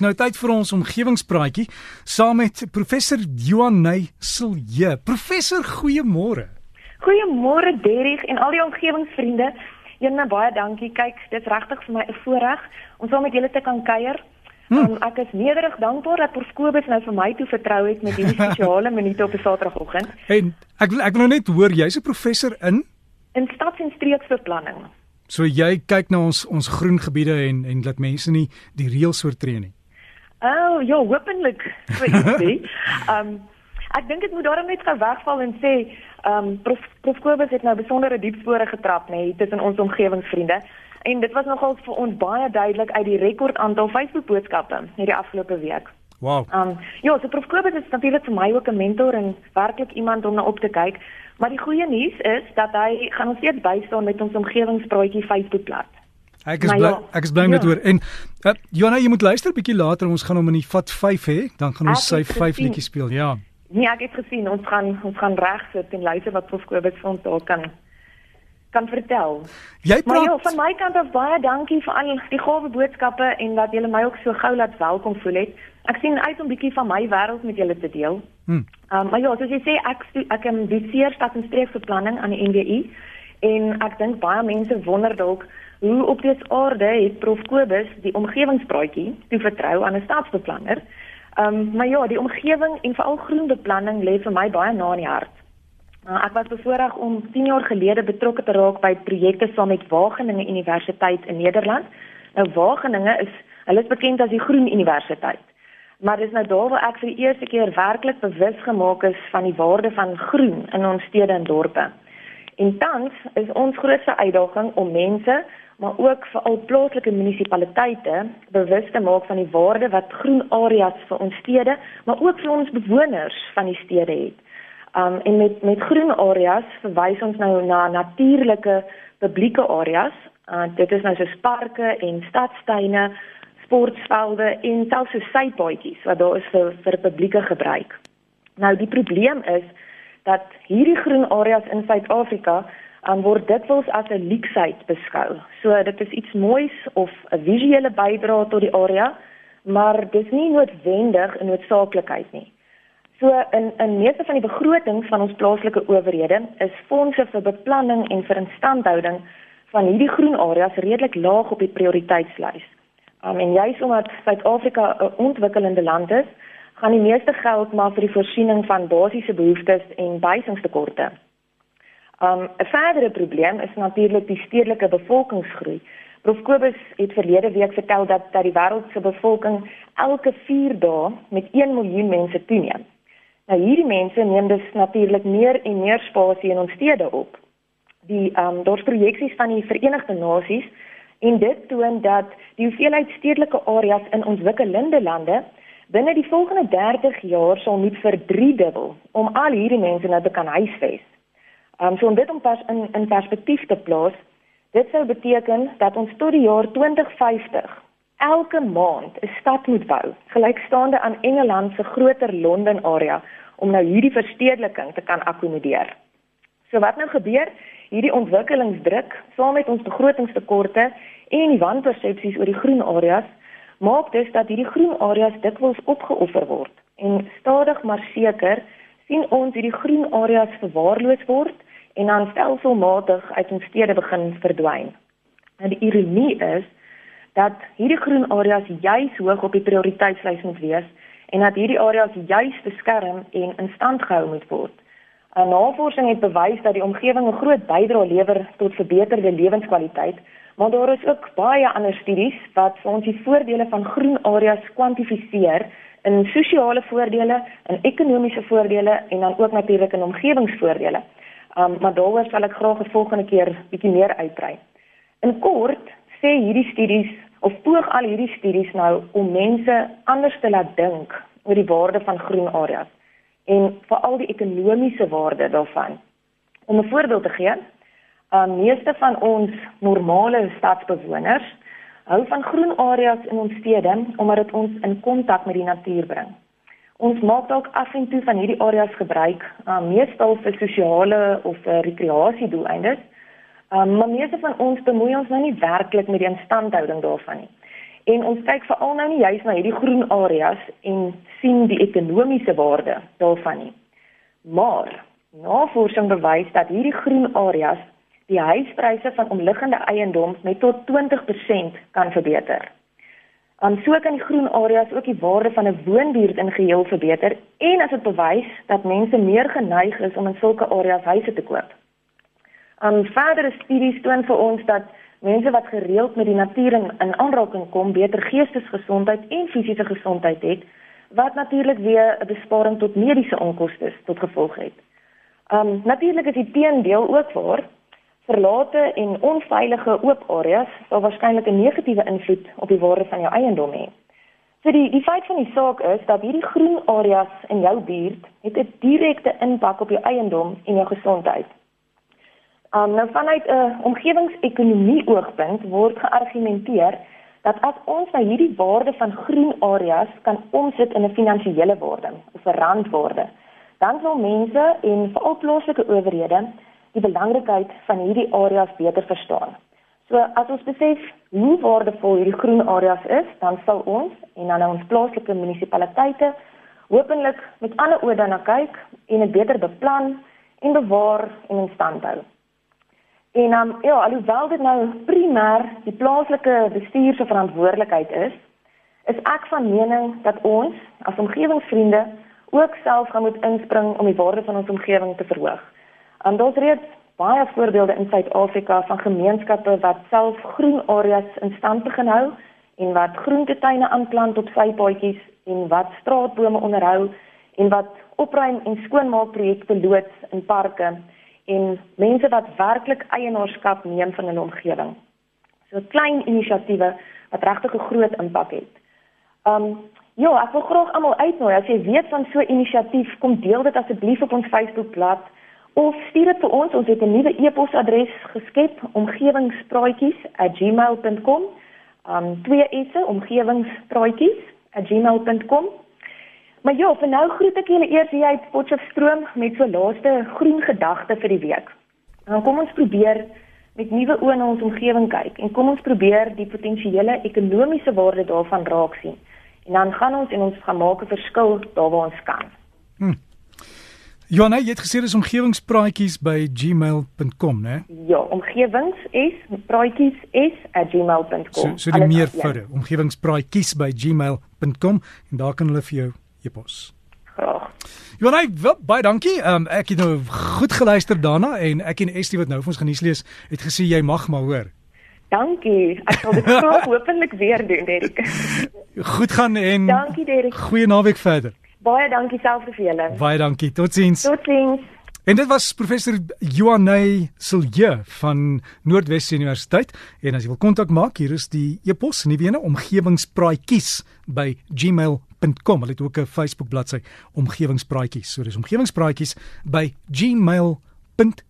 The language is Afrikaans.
Nou tyd vir ons omgewingspraatjie saam met professor Johan Ney Silje. Professor, goeiemôre. Goeiemôre Derrick en al die omgewingsvriende. Julle baie dankie. Kyk, dit is regtig vir my 'n voorreg om saam met julle te kan kuier. Hmm. Um, ek is nederig dankbaar dat Prof Kobus nou vir my toe vertrou het met hierdie spesiale minute op 'n Saterdagoggend. En ek wil ek wil nou net hoor, jy's 'n professor in in stads- en streeksbeplanning. So jy kyk na ons ons groen gebiede en en laat mense nie die reëls oortree nie. Oh, ja, hopelik. Ehm um, ek dink dit moet daarom net gou wegval en sê, ehm um, prof, prof Kobus het nou besondere diep spore getrap nê nee, tussen ons omgewingsvriende. En dit was nogal vir ons baie duidelik uit die rekord aantal Facebook boodskappe hierdie afgelope week. Wow. Ehm um, ja, so prof Kobus is natuurlik vir my ook 'n mentor en werklik iemand om na op te kyk. Maar die goeie nuus is dat hy gaan ons steeds bystaan met ons omgewingspraatjie Facebookblad. Ek is bly ja, ek is bly ja. met hoor. En uh, Johanna, jy moet luister bietjie later. Ons gaan hom in die vat 5 hê, dan gaan ons sy 5 liedjies speel. Ja. Nee, ek het gesien ons gaan ons gaan reg sit en luister wat Prof Kobus vir ons daar kan kan vertel. Jy praat Maar ja, van my kant af baie dankie vir al die gawe boodskappe en dat julle my ook so gou laat welkom voel het. Ek sien uit om bietjie van my wêreld met julle te deel. Hm. Um, maar ja, soos jy sê, ek ek em doseer stad en streeksbeplanning aan die NWI en ek dink baie mense wonder dalk hoe op dese aarde het Prof Kobus die omgewingspraatjie toe vertrou aan 'n staatsbeplanner. Ehm um, maar ja, die omgewing en veral groenbeplanning lê vir my baie na in die hart. Nou, ek was bevoorreg om 10 jaar gelede betrokke te raak by projekte saam met Wageningen Universiteit in Nederland. Nou Wageningen is hulle is bekend as die Groen Universiteit. Maar dis nou daar waar ek vir die eerste keer werklik bewus gemaak is van die waarde van groen in ons stede en dorpe. En tans is ons grootste uitdaging om mense maar ook vir al plaaslike munisipaliteite bewus te maak van die waarde wat groen areas vir ons stede, maar ook vir ons bewoners van die stede het. Um en met met groen areas verwys ons nou na natuurlike publieke areas. Uh dit is nou so parke en stadstuine, sportvelde en selfs so sypaadjies wat daar is vir vir publieke gebruik. Nou die probleem is dat hierdie groen areas in Suid-Afrika um, word dikwels as 'n leksheid beskou. So dit is iets moois of 'n visuele bydrae tot die area, maar dis nie noodwendig 'n noodsaaklikheid nie. So in in meeste van die begrotings van ons plaaslike owerhede is fondse vir beplanning en vir instandhouding van hierdie groen areas redelik laag op die prioriteitslys. Um, en juis omdat Suid-Afrika 'n ontwikkelende land is, gaan die meeste geld maar vir die voorsiening van basiese behoeftes en bysingstekorte. Um 'n verdere probleem is natuurlik die stedelike bevolkingsgroei. Prof Kobus het verlede week vertel dat dat die wêreld se bevolking elke 4 dae met 1 miljoen mense toeneem. Nou hierdie mense neem dus natuurlik meer en meer spasie in ons stede op. Die um daar's projeksies van die Verenigde Nasies en dit toon dat die hoeveelheid stedelike areas in ontwikkelende lande binne die volgende 30 jaar sal moet verdriedubbel om al hierdie mense nou te kan huisves. Um, so om dit om pas in, in perspektief te plaas, dit sou beteken dat ons tot die jaar 2050 elke maand 'n stad moet bou, gelykstaande aan Engeland se groter Londen area om nou hierdie verstedeliking te kan akkommodeer. So wat nou gebeur? Hierdie ontwikkelingsdruk, saam met ons begrotingstekorte en die wanpersepsies oor die groen areas, maak dus dat hierdie groen areas dikwels opgeoffer word. En stadig maar seker sien ons hierdie groen areas verwaarloos word en dan stelselmatig uit ons stede begin verdwyn. En die ironie is dat hierdie groen areas juis hoog op die prioriteitslys moet wees en dat hierdie areas juis beskerm en in stand gehou moet word. 'n Navorsing het bewys dat die omgewing 'n groot bydrae lewer tot verbeterde lewenskwaliteit, maar daar is ook baie ander studies wat vir ons die voordele van groen areas kwantifiseer in sosiale voordele, in ekonomiese voordele en dan ook natuurlik in omgewingsvoordele. Um, maar daaroor sal ek graag 'n volgende keer bietjie meer uitbrei. In kort sê hierdie studies of poog al hierdie studies nou om mense anders te laat dink oor die waarde van groen areas en veral die ekonomiese waarde daarvan. Om 'n voorbeeld te gee, um, meeste van ons normale stadsbewoners hou van groen areas in ons stede omdat dit ons in kontak met die natuur bring. Ons maak dalk af en toe van hierdie areas gebruik, uh, meestal vir sosiale of uh, rekreasiedoeleindes. Um, maar meeste van ons bemoei ons nou nie werklik met die instandhouding daarvan nie. En ons kyk veral nou nie juist na hierdie groen areas en sien die ekonomiese waarde daarvan nie. Maar navorsing bewys dat hierdie groen areas die huispryse van omliggende eiendom met tot 20% kan verbeter. Um so kan die groen areas ook die waarde van 'n woonbuurt in geheel verbeter en as dit bewys dat mense meer geneig is om in sulke areas huise te koop. Um verdere studies toon vir ons dat mense wat gereeld met die natuur in, in aanraking kom, beter geestesgesondheid en fisiese gesondheid het, wat natuurlik weer 'n besparing tot mediese onkoste tot gevolg het. Um natuurlik is die teendeel ook waar verlate en onveilige oop areas sal waarskynlik 'n negatiewe invloed op die waarde van jou eiendom hê. So die die feit van die saak is dat hierdie groen areas in jou buurt het 'n direkte impak op jou eiendom en jou gesondheid. Um nou vanuit 'n omgewingsekonomie oogpunt word geargumenteer dat as ons nou hierdie waarde van groen areas kan omsit in 'n finansiële waarde of 'n randwaarde, dan sal mense en veral plaaslike owerhede die belangrikheid van hierdie areas beter verstaan. So as ons besef hoe waardevol hierdie groen areas is, dan sal ons en dan ons plaaslike munisipaliteite hopelik met ander oë daarna kyk en dit beter beplan en bewaar en in stand hou. En um, ja, alhoewel dit nou primêr die plaaslike bestuur se verantwoordelikheid is, is ek van mening dat ons as omgewingsvriende ook self gaan moet inspring om die waarde van ons omgewing te verhoog. En daar's reeds baie voorbeelde in Suid-Afrika van gemeenskappe wat self groen areas in stand begin hou en wat groentetuine aanplant op sypaadjies en wat straatbome onderhou en wat opruim en skoonmaakprojekte loods in parke en mense wat werklik eienaarskap neem van 'n omgewing. So klein inisiatiewe wat regtig 'n groot impak het. Um ja, ek wil graag almal uitnooi as jy weet van so 'n inisiatief, kom deel dit asseblief op ons Facebookblad of stuur dit vir ons. Ons het 'n nuwe e-posadres geskep, omgewingspraatjies@gmail.com. Um twee esse, omgewingspraatjies@gmail.com. Maar ja, vir nou groet ek julle eers hier uit Potchefstroom met so laaste groen gedagte vir die week. Dan kom ons probeer met nuwe oë na ons omgewing kyk en kom ons probeer die potensiële ekonomiese waarde daarvan raak sien. En dan gaan ons en ons gaan maak 'n verskil daar waar ons kan. Johanna, jy het gesê dis omgewingspraatjies by gmail.com, né? Ja, omgewings is praatjies@gmail.com. So, so die meervoud, omgewingspraatjies by gmail.com en daar kan hulle vir jou e-pos. Graag. Johanna, wel, baie dankie. Um, ek het nou goed geluister daarna en ek en Estie wat nou vir ons genuus lees, het gesê jy mag maar hoor. Dankie. Ek sal dit graag hopelik weer doen, Derek. Goed gaan en Dankie, Derek. Goeie naweek verder. Baie dankie self vir julle. Baie dankie. Totsiens. Totsiens. En dit was professor Joanne Silje van Noordwes Universiteit en as jy wil kontak maak hier is die e-pos nuwe ene omgewingspraatjies by gmail.com hulle het ook 'n Facebook bladsy omgewingspraatjies so dis omgewingspraatjies by gmail.com